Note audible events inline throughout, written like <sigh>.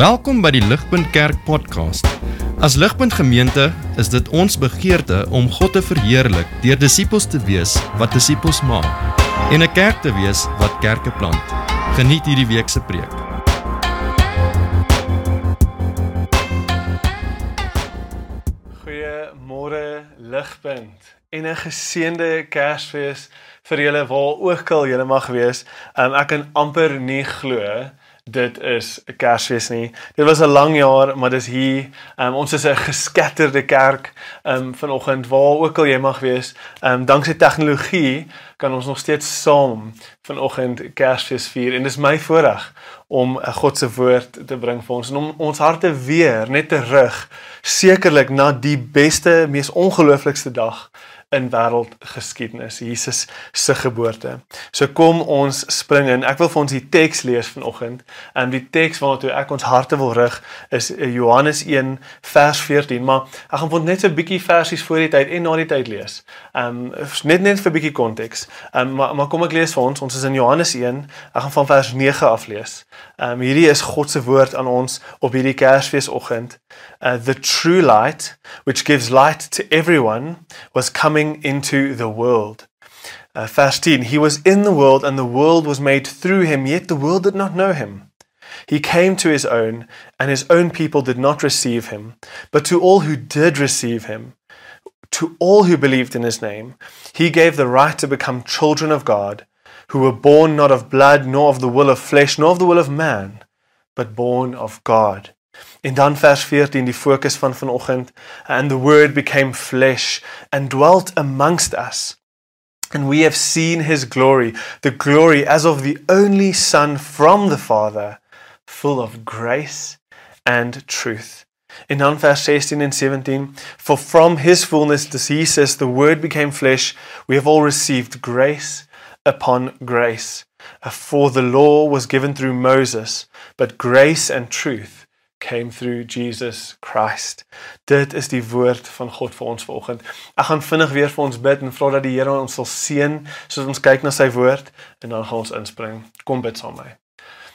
Welkom by die Ligpunt Kerk podcast. As Ligpunt Gemeente is dit ons begeerte om God te verheerlik deur disippels te wees wat disippels maak en 'n kerk te wees wat kerke plant. Geniet hierdie week se preek. Goeiemôre Ligpunt en 'n geseënde Kersfees vir julle waar ook al julle mag wees. Um, ek kan amper nie glo dit is 'n Kersfees nie. Dit was 'n lang jaar, maar dis hier. Um, ons is 'n geskatterde kerk um vanoggend waar ook al jy mag wees. Um danksy tegnologie kan ons nog steeds saam vanoggend Kersfees vier en dis my voorreg om 'n God se woord te bring vir ons en om ons harte weer net terug sekerlik na die beste, mees ongelooflikste dag in wêreldgeskiedenis, Jesus se geboorte. So kom ons spring in. Ek wil vir ons die teks lees vanoggend. En die teks waartoe ek ons harte wil rig is Johannes 1 vers 14, maar ek gaan net so 'n bietjie versies voor die tyd en na die tyd lees. Ehm um, net net vir 'n bietjie konteks. Um, maar maar kom ek lees vir ons. Ons is in Johannes 1. Ek gaan van vers 9 af lees. Ehm um, hierdie is God se woord aan ons op hierdie Kersfeesoggend. Uh, the true light which gives light to everyone was coming into the world. Uh, verse 10 He was in the world, and the world was made through him, yet the world did not know him. He came to his own, and his own people did not receive him. But to all who did receive him, to all who believed in his name, he gave the right to become children of God, who were born not of blood, nor of the will of flesh, nor of the will of man, but born of God. En dan vers 14 die fokus van vanoggend and the word became flesh and dwelt amongst us and we have seen his glory the glory as of the only son from the father full of grace and truth in dan vers 16 and 17 for from his fullness this he says the word became flesh we have all received grace upon grace for the law was given through Moses but grace and truth came through Jesus Christ. Dit is die woord van God vir ons vanoggend. Ek gaan vinnig weer vir ons bid en vra dat die Here ons sal seën soos ons kyk na sy woord en dan gaan ons inspring. Kom bid saam met my.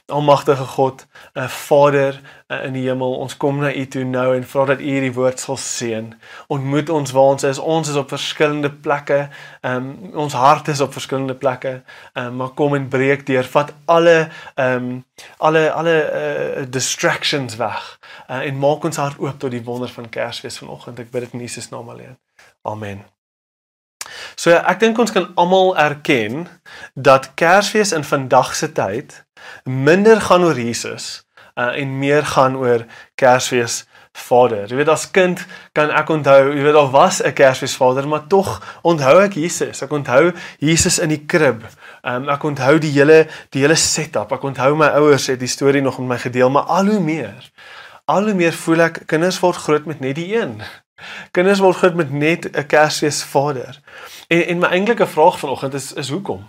Almagtige God, uh, Vader uh, in die hemel, ons kom na U toe nou en vra dat U hierdie woord sal seën. Ontmoet ons waar ons is. Ons is op verskillende plekke. Ehm um, ons hart is op verskillende plekke. Ehm um, maar kom en breek deur. Vat alle ehm um, alle alle uh, distractions weg. Uh, en maak ons hart oop tot die wonder van Kersfees vanoggend. Ek bid dit in Jesus naam alleen. Amen. So ek dink ons kan almal erken dat Kersfees in vandag se tyd minder gaan oor Jesus uh, en meer gaan oor Kersfees Vader. Jy weet as kind kan ek onthou, jy weet daar was 'n Kersfees Vader, maar tog onthou ek Jesus. Ek onthou Jesus in die krib. Um, ek onthou die hele die hele setup. Ek onthou my ouers het die storie nog met my gedeel, maar al hoe meer al hoe meer voel ek kinders word groot met net die een. Kinders word groot met net 'n Kersfees Vader. En en my eintlike vraag vanoggend is is hoekom?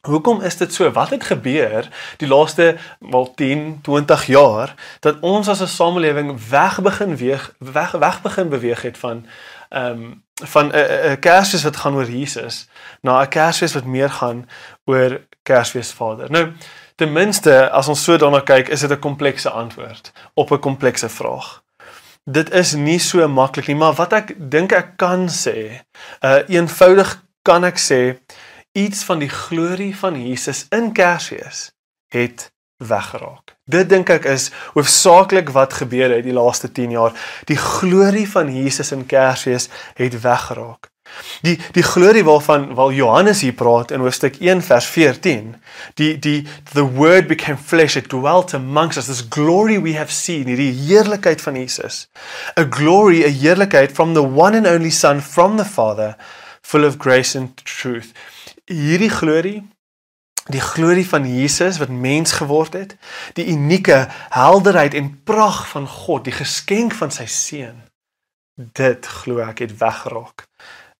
Hoekom is dit so? Wat het gebeur die laaste wel 10, 20 jaar dat ons as 'n samelewing weg begin weeg weg weg begin beweeg het van ehm um, van 'n Kersfees wat gaan oor Jesus na 'n Kersfees wat meer gaan oor Kersfees Vader. Nou, ten minste as ons so daarna kyk, is dit 'n komplekse antwoord op 'n komplekse vraag. Dit is nie so maklik nie, maar wat ek dink ek kan sê, uh eenvoudig kan ek sê iets van die glorie van Jesus in Kersfees het weggeraak. Dit dink ek is hoofsaaklik wat gebeur het die laaste 10 jaar. Die glorie van Jesus in Kersfees het weggeraak. Die die glorie waarvan wel Johannes hier praat in hoofstuk 1 vers 14. Die die the word became flesh it dwelt amongst us this glory we have seen die heerlikheid van Jesus. A glory a heerlikheid from the one and only son from the father full of grace and truth hierdie glorie die glorie van Jesus wat mens geword het, die unieke helderheid en pragt van God, die geskenk van sy seun. Dit glo ek het weggeraak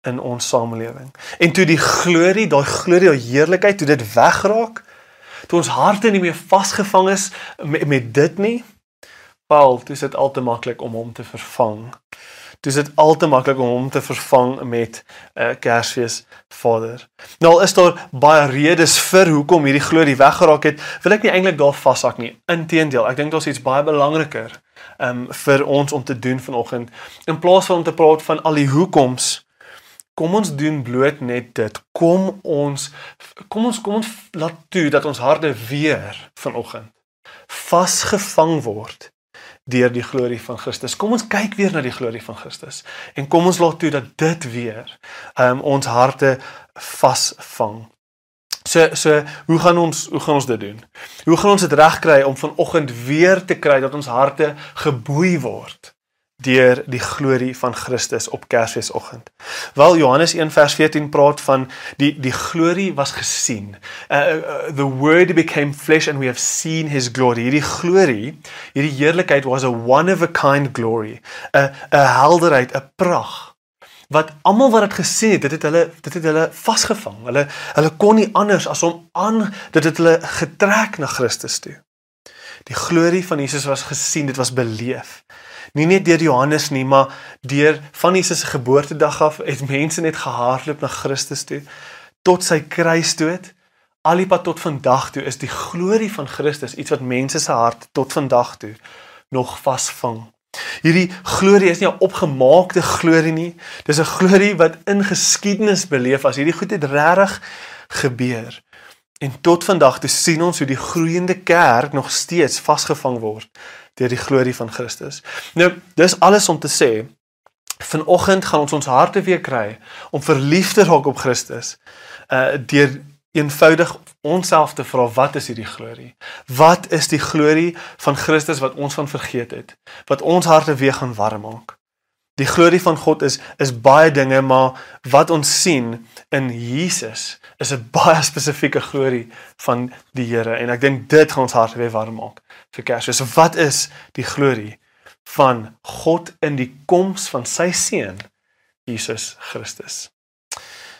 in ons samelewing. En toe die glorie, daai glorie, daai heerlikheid, toe dit weggeraak, toe ons harte nie meer vasgevang is met, met dit nie, wel, dis dit al te maklik om hom te vervang dis dit al te maklik om hom te vervang met 'n uh, Kersfees Vader. Nou is daar baie redes vir hoekom hierdie glorie weggeraak het. Wil ek nie eintlik daar vashak nie. Inteendeel, ek dink daar's iets baie belangriker um vir ons om te doen vanoggend in plaas van om te praat van al die hoekoms kom ons doen bloot net dit kom ons kom ons kom ons laat toe dat ons harte weer vanoggend vasgevang word deur die glorie van Christus. Kom ons kyk weer na die glorie van Christus en kom ons laat toe dat dit weer um ons harte vasvang. So so hoe gaan ons hoe gaan ons dit doen? Hoe gaan ons dit regkry om vanoggend weer te kry dat ons harte geboei word deur die glorie van Christus op Kersfeesoggend. Wel Johannes 1 vers 14 praat van die die glorie was gesien. Uh, uh, the word became flesh and we have seen his glory. Hierdie glorie, hierdie heerlikheid was a one of a kind glory. 'n 'n helderheid, 'n pragt wat almal wat dit gesien het, dit het hulle dit het hulle vasgevang. Hulle hulle kon nie anders as om aan dit het hulle getrek na Christus toe. Die glorie van Jesus was gesien, dit was beleef. Nie net deur Johannes nie, maar deur van Jesus se geboortedag af het mense net gehardloop na Christus toe tot sy kruisdood. Al die pad tot vandag toe is die glorie van Christus iets wat mense se hart tot vandag toe nog vasvang. Hierdie glorie is nie 'n opgemaakte glorie nie. Dis 'n glorie wat in geskiedenis beleef as hierdie goed het regtig gebeur. En tot vandag toe sien ons hoe die groeiende kerk nog steeds vasgevang word deur die glorie van Christus. Nou, dis alles om te sê vanoggend gaan ons ons harte weer kry om verlief te raak op Christus. Uh deur eenvoudig onsself te vra wat is hierdie glorie? Wat is die glorie van Christus wat ons van vergeet het? Wat ons harte weer gaan warm maak? Die glorie van God is is baie dinge, maar wat ons sien in Jesus is 'n <laughs> baie spesifieke glorie van die Here en ek dink dit gaan ons harte weer warm maak vir Kersfees. So wat is die glorie van God in die koms van sy seun Jesus Christus?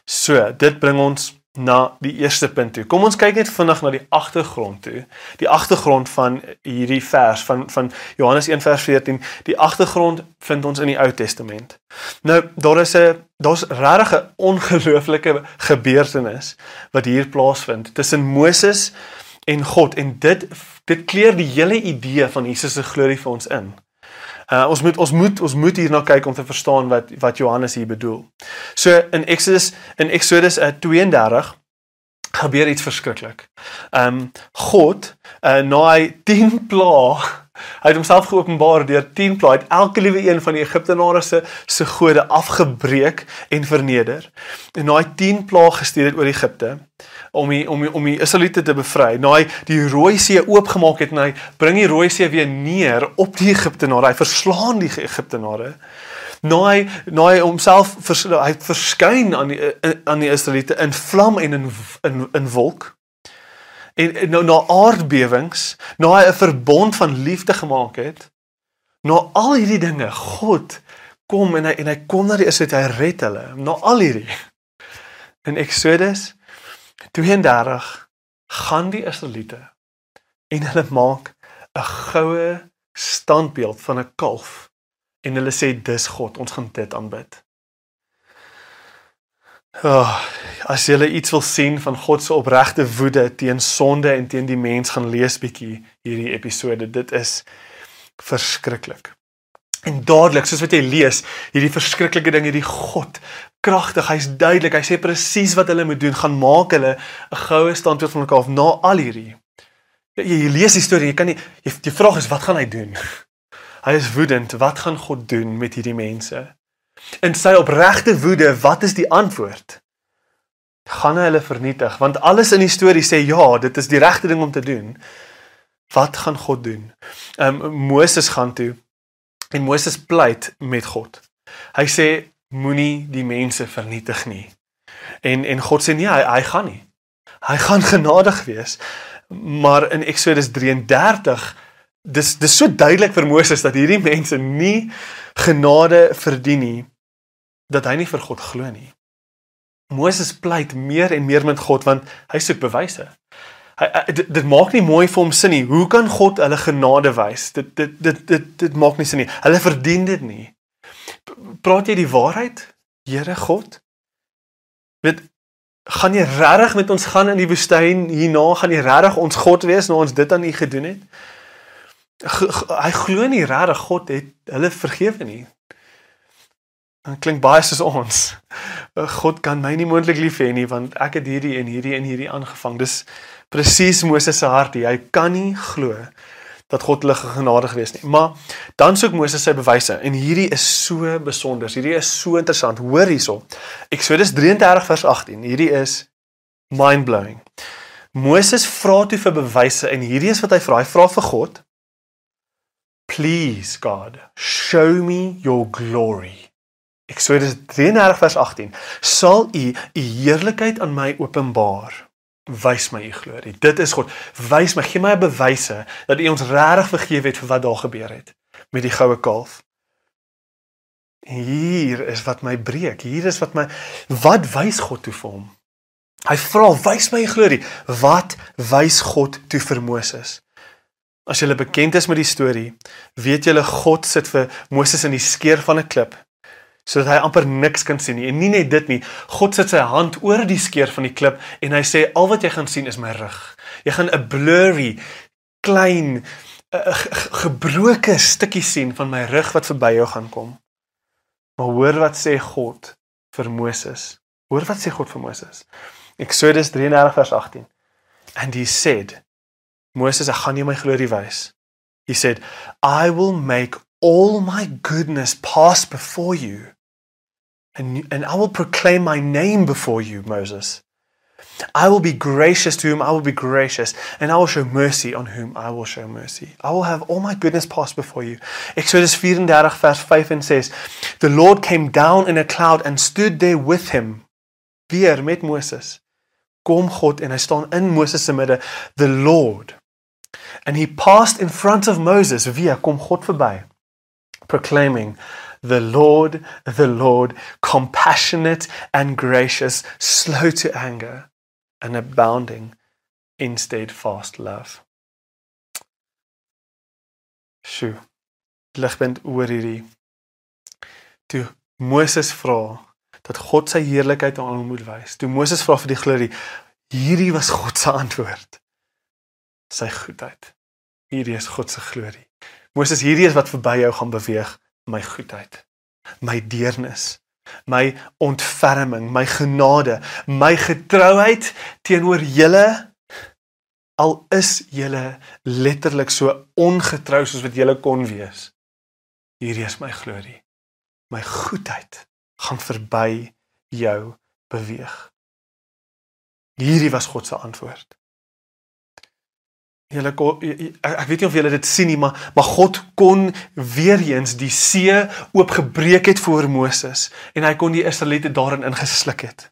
So, dit bring ons na die eerste punt toe. Kom ons kyk net vinnig na die agtergrond toe. Die agtergrond van hierdie vers van van Johannes 1 vers 14. Die agtergrond vind ons in die Ou Testament. Nou, daar is 'n daar's regtig 'n ongelooflike gebeurtenis wat hier plaasvind tussen Moses en God en dit dit kleur die hele idee van Jesus se glorie vir ons in. Uh ons moet ons moet ons moet hierna kyk om te verstaan wat wat Johannes hier bedoel. So in Exodus in Exodus uh, 32 gebeur iets verskriklik. Um God uh na hy 10 pla hy het homself geopenbaar deur 10 pla het elke liewe een van die Egiptenare se se gode afgebreek en verneder. En na hy 10 pla gestuur het oor Egipte om die, om die, om die Israeliete te bevry. Nou hy die Rooi See oopgemaak het en hy bring die Rooi See weer neer op die Egiptenare. Hy verslaan die Egiptenare. Nou hy nou hy homself vers, hy verskyn aan die aan die Israeliete in vlam en in in in wolk. En, en nou na aardbewings, nou hy 'n verbond van liefde gemaak het. Nou al hierdie dinge, God kom en hy en hy kom na die Israeliete, hy red hulle. Nou al hierdie in Exodus 32 gaan die Israeliete en hulle maak 'n goue standbeeld van 'n kalf en hulle sê dis God, ons gaan dit aanbid. Oh, as jy iets wil sien van God se opregte woede teen sonde en teen die mens gaan lees bietjie hierdie episode. Dit is verskriklik. En dadelik, soos wat jy lees, hierdie verskriklike ding, hierdie God, kragtig, hy's duidelik, hy sê presies wat hulle moet doen, gaan maak hulle 'n goue standbeeld van mekaar na al hierdie. Jy, jy lees die storie, jy kan nie jy, die vraag is wat gaan hy doen? <laughs> Hy is woedend, wat gaan God doen met hierdie mense? In sy opregte woede, wat is die antwoord? Gaan hy hulle vernietig? Want alles in die storie sê ja, dit is die regte ding om te doen. Wat gaan God doen? Ehm um, Moses gaan toe En Moses pleit met God. Hy sê moenie die mense vernietig nie. En en God sê nee, hy, hy gaan nie. Hy gaan genadig wees. Maar in Eksodus 33 dis dis so duidelik vir Moses dat hierdie mense nie genade verdien nie dat hy nie vir God glo nie. Moses pleit meer en meer met God want hy soek bewyse. Hy, hy dit, dit maak nie mooi vir hom sin nie. Hoe kan God hulle genade wys? Dit dit dit dit dit maak nie sin nie. Hulle verdien dit nie. praat jy die waarheid, Here God? Weet gaan jy regtig met ons gaan in die woestyn hierna gaan jy regtig ons God wees nou ons dit aan u gedoen het? Hy glo nie regtig God het hulle vergewe nie. Dit klink baie soos ons. God kan my nie moontlik lief hê nie want ek het hierdie en hierdie en hierdie aangevang. Dis presies Moses se hart. Hy kan nie glo dat God hulle genadig gewees nie. Maar dan soek Moses sy bewyse en hierdie is so besonder. Hierdie is so interessant. Hoor hierso. Eksodus 33 vers 18. Hierdie is mind-blowing. Moses vra toe vir bewyse en hierdie is wat hy vra. Hy vra vir God. Please God, show me your glory. Eksodus 33 vers 18. Sal u u heerlikheid aan my openbaar? Wys my u glorie. Dit is God. Wys my, gee my bewyse dat u ons regtig vergewe het vir wat daar gebeur het met die goue kalf. Hier is wat my breek. Hier is wat my wat wys God toe vir hom? Hy vra, "Wys my u glorie." Wat wys God toe vir Moses? As jy bekend is met die storie, weet jy God sit vir Moses in die skeer van 'n klip sodat hy amper niks kan sien nie. En nie net dit nie, God sit sy hand oor die skeer van die klip en hy sê al wat jy gaan sien is my rug. Jy gaan 'n blurry klein gebroke stukkie sien van my rug wat verby jou gaan kom. Maar hoor wat sê God vir Moses. Hoor wat sê God vir Moses. Eksodus 33 vers 18. And he said Moses, ek gaan jou my glorie wys. He said, I will make all my goodness pass before you and, and I will proclaim my name before you, Moses. I will be gracious to whom I will be gracious, and I will show mercy on whom I will show mercy. I will have all my goodness pass before you. Exodus 34 vers 5 and says, The Lord came down in a cloud and stood there with him. Weer met Moses. Kom God en hy staan in Moses se midde, the Lord. And he passed in front of Moses. Weer kom God verby. Proclaiming the Lord, the Lord, compassionate and gracious, slow to anger, and abounding in steadfast love. Sjoe. Ligpunt oor hierdie. Toe Moses vra dat God sy heerlikheid aan hom moet wys. Toe Moses vra vir die glorie, hierdie was God se antwoord. Sy goedheid. Hierdie is God se glorie. Moses, hierdie is wat verby jou gaan beweeg my goedheid, my deernis, my ontferming, my genade, my getrouheid teenoor julle al is julle letterlik so ongetrou soos wat julle kon wees. Hierdie is my glorie. My goedheid gaan verby jou beweeg. Hierdie was God se antwoord. Julle ek weet nie of julle dit sien nie, maar maar God kon weer eens die see oopgebreek het voor Moses en hy kon die Israeliete daarin ingesluk het.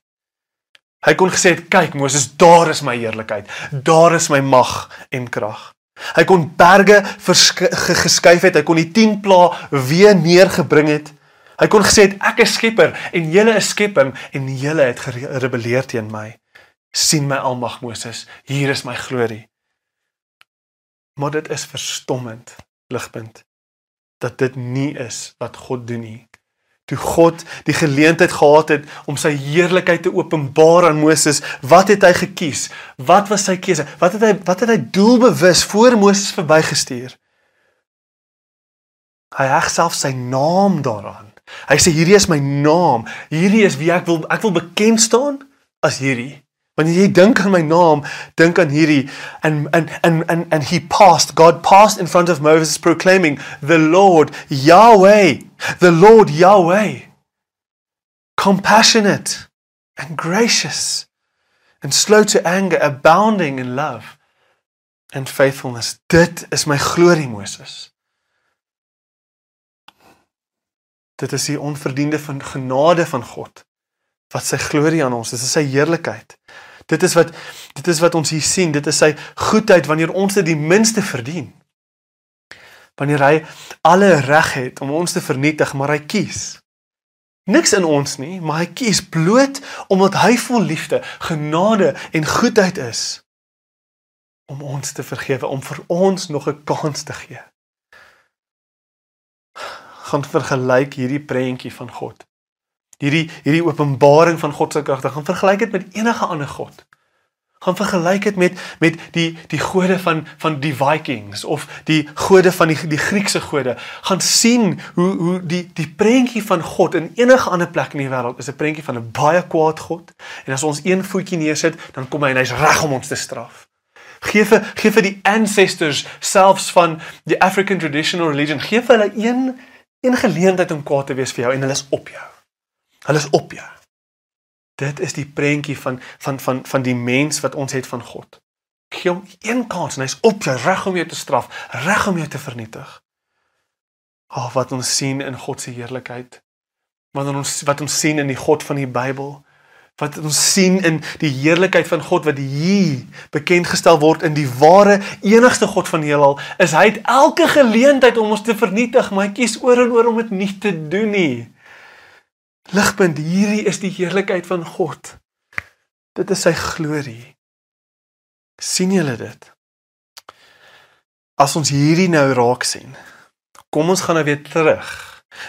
Hy kon gesê het, "Kyk Moses, daar is my heerlikheid. Daar is my mag en krag." Hy kon berge geskuif het, hy kon die 10 plaae weer neergebring het. Hy kon gesê het, "Ek is skepper en julle is skepping en julle het gerebelleer teen my." sien my almag Moses, hier is my glorie. Maar dit is verstommend, ligpunt, dat dit nie is wat God doen nie. Toe God die geleentheid gehad het om sy heerlikheid te openbaar aan Moses, wat het hy gekies? Wat was sy keuse? Wat het hy wat het hy doelbewus voor Moses verbygestuur? Hy heg self sy naam daaraan. Hy sê hierdie is my naam. Hierdie is wie ek wil ek wil bekend staan as hierdie. Wanneer jy dink aan my naam, dink aan hierdie and and and and and he passed God passed in front of Moses proclaiming the Lord Yahweh the Lord Yahweh compassionate and gracious and slow to anger abounding in love and faithfulness. Dit is my glorie Moses. Dit is die onverdiende van genade van God wat sy glorie aan ons is, is sy heerlikheid. Dit is wat dit is wat ons hier sien, dit is sy goedheid wanneer ons dit die minste verdien. Wanneer hy alle reg het om ons te vernietig, maar hy kies. Niks in ons nie, maar hy kies bloot omdat hy vol liefde, genade en goedheid is om ons te vergewe, om vir ons nog 'n kans te gee. gaan vergelyk hierdie prentjie van God. Hierdie hierdie openbaring van God se krag, gaan vergelyk dit met enige ander god gaan vergelyk dit met met die die gode van van die Vikings of die gode van die die Griekse gode. Gaan sien hoe hoe die die prentjie van God in enige ander plek in die wêreld is 'n prentjie van 'n baie kwaad God. En as ons een voetjie neersit, dan kom hy en hy's reg om ons te straf. Gee vir gee vir die ancestors selfs van die African traditional religion, gee vir hulle een een geleentheid om kwaad te wees vir jou en hulle is op jou. Hulle is op jou. Dit is die prentjie van van van van die mens wat ons het van God. Gee hom een kans en hy's op jou reg om jou te straf, reg om jou te vernietig. Ag oh, wat ons sien in God se heerlikheid. Wat ons wat ons sien in die God van die Bybel. Wat ons sien in die heerlikheid van God wat hier bekend gestel word in die ware enigste God van die heelal, is hy het elke geleentheid om ons te vernietig, maar hy kies oor en oor om dit nie te doen nie. Ligpunt, hierdie is die heerlikheid van God. Dit is sy glorie. sien julle dit? As ons hierdie nou raak sien. Kom ons gaan nou weer terug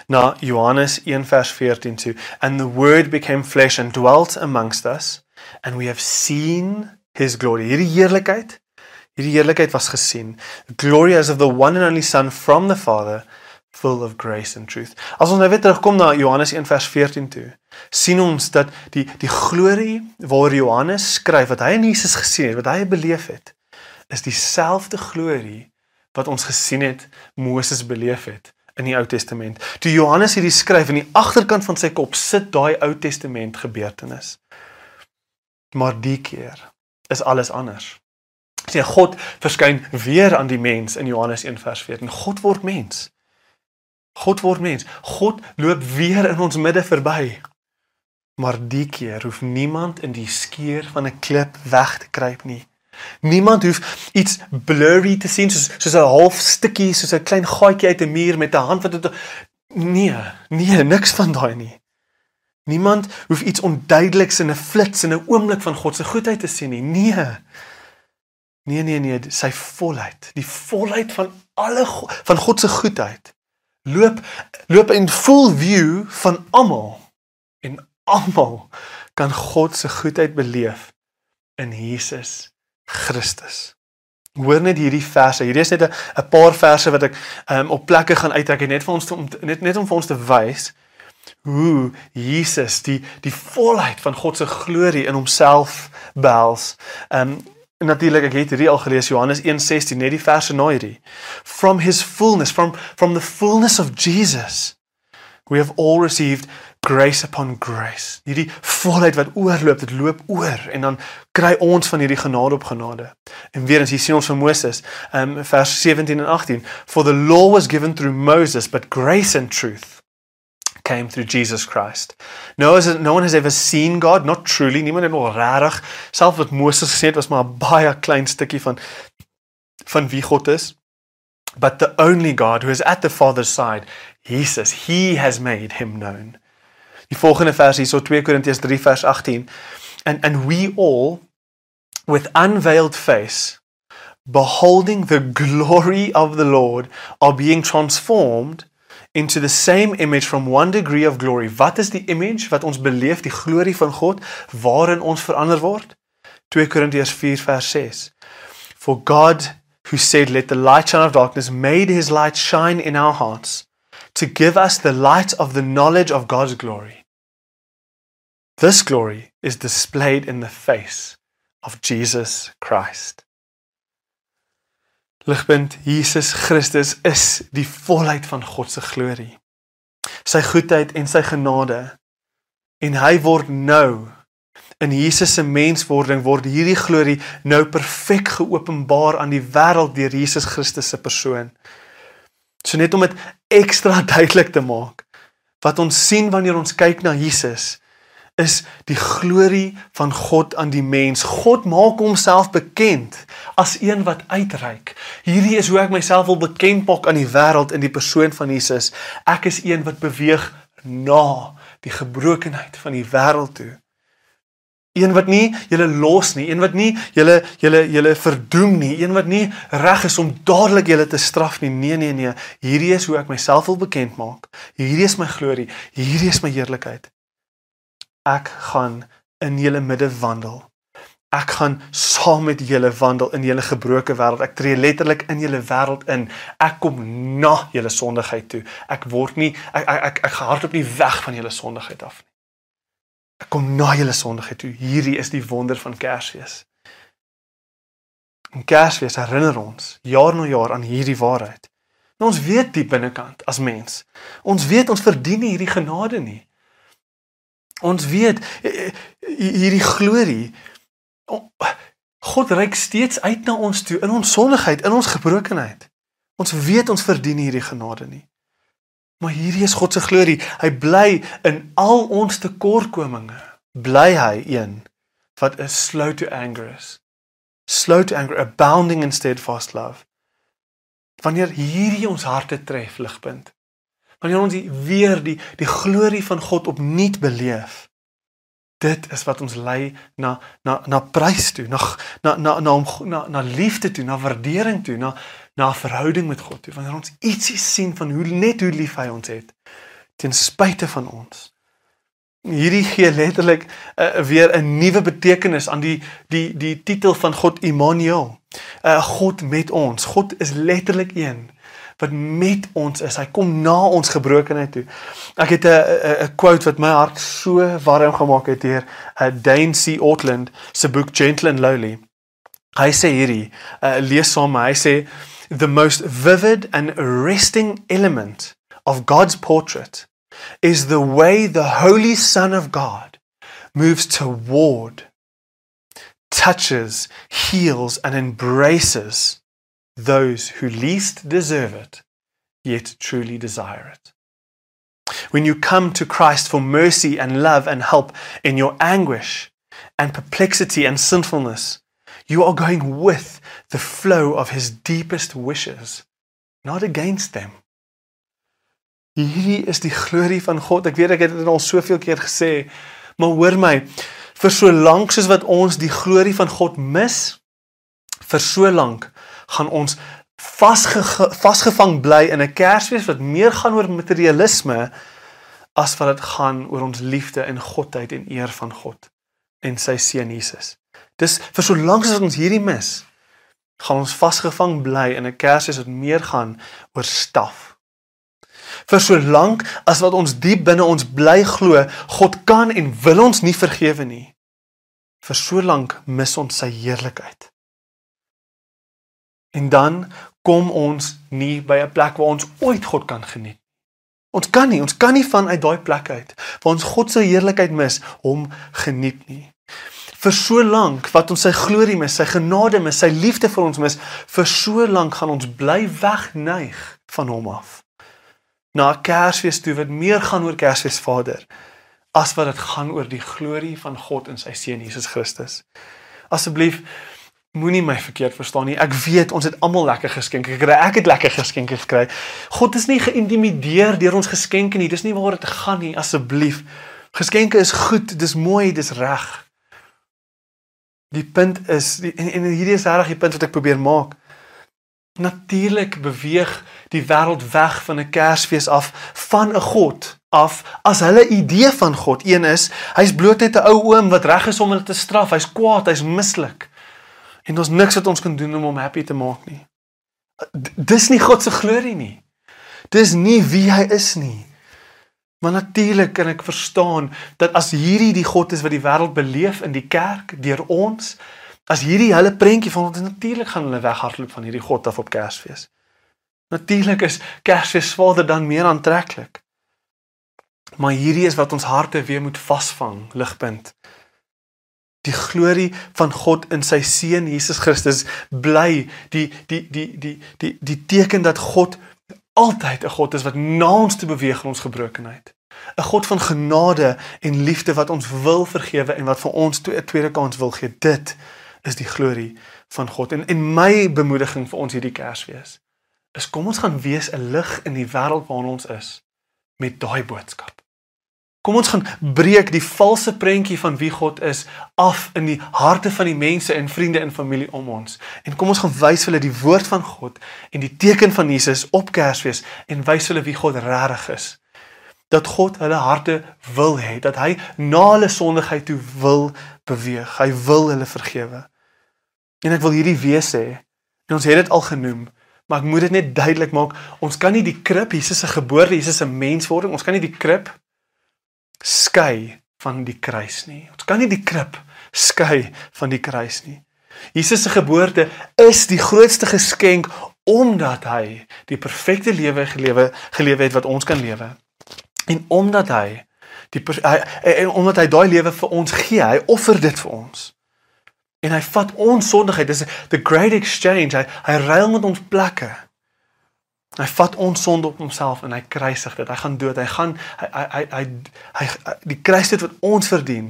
na Johannes 1 vers 14 toe. And the word became flesh and dwelt amongst us and we have seen his glory. Hierdie heerlikheid, hierdie heerlikheid was gesien. Glory as of the one and only son from the father full of grace and truth. As ons nou weer terugkom na Johannes 1 vers 14 toe, sien ons dat die die glorie waar Johannes skryf wat hy in Jesus gesien het, wat hy beleef het, is dieselfde glorie wat ons gesien het Moses beleef het in die Ou Testament. Toe Johannes hierdie skryf in die agterkant van sy kop sit daai Ou Testament gebeurtenis. Maar die keer is alles anders. Sien God verskyn weer aan die mens in Johannes 1 vers 14. God word mens. God word mens. God loop weer in ons midde verby. Maar die keer hoef niemand in die skeur van 'n klip weg te kruip nie. Niemand hoef iets blurry te sien soos soos 'n half stukkie, soos 'n klein gaatjie uit 'n muur met 'n hand wat dit Nee, nee, niks van daai nie. Niemand hoef iets onduideliks in 'n flits in 'n oomblik van God se goedheid te sien nie. Nee. Nee, nee, nee, sy volheid, die volheid van alle van God se goedheid loop loop in full view van almal en almal kan God se goedheid beleef in Jesus Christus. Hoor net hierdie verse. Hierdie is net 'n paar verse wat ek um, op plekke gaan uittrek net vir ons om net net om vir ons te wys hoe Jesus die die volheid van God se glorie in homself behels. Um En natuurlik ek het hierdie al gelees Johannes 1:16 net die verse na hierdie. From his fullness from from the fullness of Jesus we have all received grace upon grace. Hierdie volheid wat oorloop, dit loop oor en dan kry ons van hierdie genade op genade. En weer eens hier sien ons van Moses, um vers 17 en 18, for the law was given through Moses but grace and truth came through Jesus Christ. No, as no one has ever seen God, not truly. Niemand het nog regtig self wat Moses gesê het was maar 'n baie klein stukkie van van wie God is. But the only God who is at the Father's side, Jesus, he has made him known. Die volgende vers hier so 2 Korintiërs 3 vers 18. And and we all with unveiled face beholding the glory of the Lord are being transformed into the same image from one degree of glory. Wat is die image wat ons beleef, die glorie van God waarin ons verander word? 2 Korintiërs 4 vers 6. For God who said let the light shine of darkness made his light shine in our hearts to give us the light of the knowledge of God's glory. This glory is displayed in the face of Jesus Christ. Ligpunt Jesus Christus is die volheid van God se glorie. Sy goedheid en sy genade. En hy word nou in Jesus se menswording word hierdie glorie nou perfek geopenbaar aan die wêreld deur Jesus Christus se persoon. So net om dit ekstra <laughs> duidelik te maak wat ons sien wanneer ons kyk na Jesus is die glorie van God aan die mens. God maak homself bekend as een wat uitreik. Hierdie is hoe ek myself wil bekend maak aan die wêreld in die persoon van Jesus. Ek is een wat beweeg na die gebrokenheid van die wêreld toe. Een wat nie julle los nie, een wat nie julle julle julle verdoem nie, een wat nie reg is om dadelik julle te straf nie. Nee, nee, nee. Hierdie is hoe ek myself wil bekend maak. Hierdie is my glorie. Hierdie is my heerlikheid. Ek gaan in julle midde wandel. Ek gaan saam met julle wandel in julle gebroke wêreld. Ek tree letterlik in julle wêreld in. Ek kom na julle sondigheid toe. Ek word nie ek ek ek, ek gehardop nie weg van julle sondigheid af nie. Ek kom na julle sondigheid toe. Hierdie is die wonder van Kersfees. En Kersfees herinner ons jaar na jaar aan hierdie waarheid. En ons weet diep binnekant as mens, ons weet ons verdien nie hierdie genade nie. Ons weet eh, eh, hierdie glorie God reik steeds uit na ons toe in ons sondigheid, in ons gebrokenheid. Ons weet ons verdien hierdie genade nie. Maar hierdie is God se glorie. Hy bly in al ons tekortkominge. Bly hy een wat is slow to anger is. Slow to anger, abounding in steadfast love. Wanneer hierdie ons harte tref, ligpunt. Wanneer ons die, weer die die glorie van God opnuut beleef. Dit is wat ons lei na na na prys toe, na na na na na, na liefde toe, na waardering toe, na na verhouding met God toe wanneer ons ietsie sien van hoe net hoe lief hy ons het ten spyte van ons. Hierdie gee letterlik uh, weer 'n nuwe betekenis aan die die die titel van God Immanuel. uh, God met ons. God is letterlik een wat met ons is. Hy kom na ons gebrokenheid toe. Ek het 'n 'n quote wat my hart so warm gemaak het deur 'n uh, Dane C. Ortland se boek Gentle and Lowly. Hy sê hierdie, uh, lees saam, hy sê the most vivid and arresting element of God's portrait is the way the Holy Son of God moves toward, touches, heals, and embraces those who least deserve it, yet truly desire it. When you come to Christ for mercy and love and help in your anguish and perplexity and sinfulness, you are going with the flow of his deepest wishes, not against them. Hierdie is die glorie van God. Ek weet ek het dit al soveel keer gesê, maar hoor my, vir so lank soos wat ons die glorie van God mis, vir so lank gaan ons vasge vasgevang bly in 'n Kersfees wat meer gaan oor materialisme as wat dit gaan oor ons liefde en godheid en eer van God en sy seun Jesus. Dis vir so lank as ons hierdie mis, gaan ons vasgevang bly in 'n Kersfees wat meer gaan oor staf. Vir so lank as wat ons diep binne ons bly glo, God kan en wil ons nie vergewe nie. Vir so lank mis ons sy heerlikheid. En dan kom ons nie by 'n plek waar ons ooit God kan geniet. Ons kan nie, ons kan nie vanuit daai plek uit waar ons God se heerlikheid mis, hom geniet nie vir so lank wat ons sy glorie mis, sy genade mis, sy liefde vir ons mis, vir so lank gaan ons bly wegneig van hom af. Na Kersfees toe wat meer gaan oor Kersfees Vader as wat dit gaan oor die glorie van God in sy seun Jesus Christus. Asseblief moenie my verkeerd verstaan nie. Ek weet ons het almal lekker geskenke gekry. Ek het lekker geskenke gekry. God is nie geïntimideer deur ons geskenke nie. Dis nie waar dit gaan nie, asseblief. Geskenke is goed, dis mooi, dis reg. Die punt is die, en, en hierdie is regtig die punt wat ek probeer maak. Natuurlik beweeg die wêreld weg van 'n Kersfees af van 'n God af as hulle idee van God een is, hy's bloot net 'n ou oom wat reg is om hulle te straf. Hy's kwaad, hy's mislik. En ons niks wat ons kan doen om hom happy te maak nie. Dis nie God se glorie nie. Dis nie wie hy is nie. Maar natuurlik kan ek verstaan dat as hierdie die God is wat die wêreld beleef in die kerk deur ons, as hierdie hulle prentjie van ons natuurlik gaan hulle weghardloop van hierdie God af op Kersfees. Natuurlik is Kersfees Vader dan meer aantreklik. Maar hierdie is wat ons harte weer moet vasvang, ligpunt. Die glorie van God in sy seun Jesus Christus bly die die die die die die teken dat God altyd 'n God is wat na ons te beweeg in ons gebrokenheid. 'n God van genade en liefde wat ons wil vergewe en wat vir ons 'n tweede kans wil gee. Dit is die glorie van God. En en my bemoediging vir ons hierdie Kersfees is kom ons gaan wees 'n lig in die wêreld waarin ons is met daai boodskap. Kom ons gaan breek die valse prentjie van wie God is af in die harte van die mense en vriende en familie om ons. En kom ons gaan wys hulle die woord van God en die teken van Jesus op Kersfees en wys hulle wie God regtig is. Dat God hulle harte wil hê, dat hy na hulle sondigheid toe wil beweeg. Hy wil hulle vergewe. En ek wil hierdie wees hê. En ons het dit al genoem, maar ek moet dit net duidelik maak. Ons kan nie die krib, Jesus se geboorte, Jesus se menswording, ons kan nie die krib skei van die kruis nie. Ons kan nie die krib skei van die kruis nie. Jesus se geboorte is die grootste geskenk omdat hy die perfekte lewe gelewe gelewe het wat ons kan lewe. En omdat hy die hy, en omdat hy daai lewe vir ons gee, hy offer dit vir ons. En hy vat ons sondigheid, dis the great exchange. Hy hy ruil met ons plekke. Hy vat ons sonde op homself en hy kruisig dit. Hy gaan dood. Hy gaan hy hy hy hy, hy die kruisdood wat ons verdien.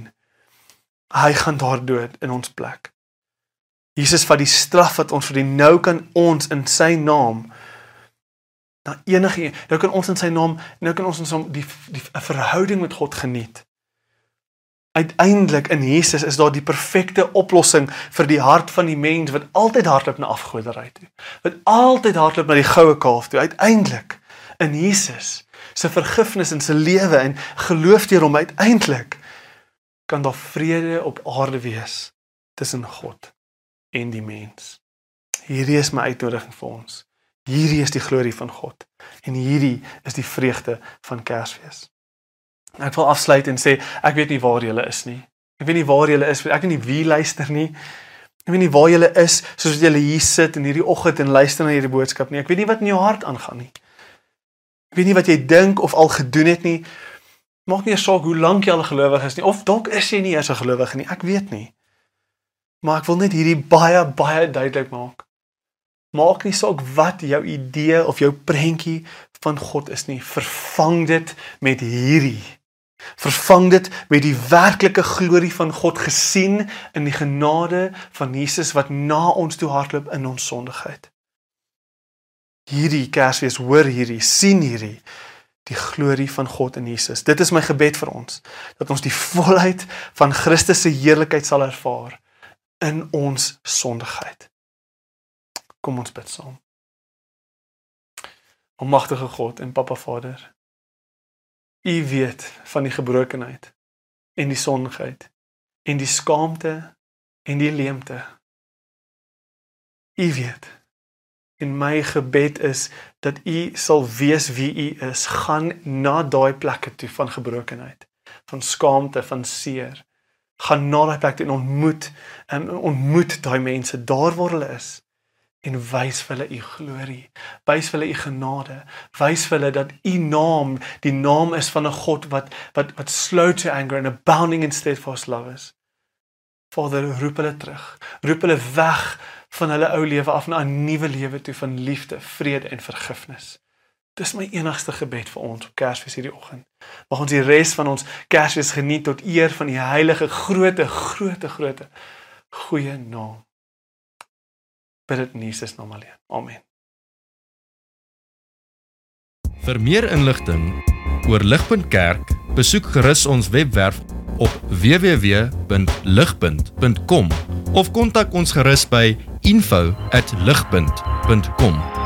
Hy gaan daar dood in ons plek. Jesus vat die straf wat ons verdien. Nou kan ons in sy naam na enige nou kan ons in sy naam nou kan ons ons die die 'n verhouding met God geniet. Uiteindelik in Jesus is daar die perfekte oplossing vir die hart van die mens wat altyd hardloop na afgoderry toe. Wat altyd hardloop na die goue kalf toe. Uiteindelik in Jesus se vergifnis en se lewe en geloof deur hom uiteindelik kan daar vrede op aarde wees tussen God en die mens. Hierdie is my uitnodiging vir ons. Hierdie is die glorie van God en hierdie is die vreugde van Kersfees. Ek wil afsluit en sê ek weet nie waar julle is nie. Ek weet nie waar julle is, ek weet nie wie luister nie. Ek weet nie waar julle is soos julle hier sit in hierdie oggend en luister na hierdie boodskap nie. Ek weet nie wat in jou hart aangaan nie. Ek weet nie wat jy dink of al gedoen het nie. Maak nie saak hoe lank jy al gelowig is nie of dalk is jy nie eers 'n gelowige nie. Ek weet nie. Maar ek wil net hierdie baie baie duidelik maak. Maak nie saak wat jou idee of jou prentjie van God is nie. Vervang dit met hierdie Vervang dit met die werklike glorie van God gesien in die genade van Jesus wat na ons toe hardloop in ons sondigheid. Hierdie Kersfees hoor hierdie, sien hierdie die glorie van God in Jesus. Dit is my gebed vir ons dat ons die volheid van Christus se heerlikheid sal ervaar in ons sondigheid. Kom ons bid saam. Almagtige God en Papa Vader, U weet van die gebrokenheid en die sondigheid en die skaamte en die leemte. U weet. En my gebed is dat u sal weet wie u is, gaan na daai plekke toe van gebrokenheid, van skaamte, van seer. Gaan na daai plek toe en ontmoet en ontmoet daai mense daar waar hulle is en wys vir hulle u glorie. Wys vir hulle u genade. Wys vir hulle dat u naam die naam is van 'n God wat wat wat slow to anger and abounding in steadfast love is. Vader, roep hulle terug. Roep hulle weg van hulle ou lewe af na 'n nuwe lewe toe van liefde, vrede en vergifnis. Dis my enigste gebed vir ons op Kersfees hierdie oggend. Mag ons die res van ons Kersfees geniet tot eer van die heilige, groote, groote, groote goeie naam bid dit in Jesus naam alleen. Amen. Vir meer inligting oor Ligpunt Kerk, besoek gerus ons webwerf op www.ligpunt.com of kontak ons gerus by info@ligpunt.com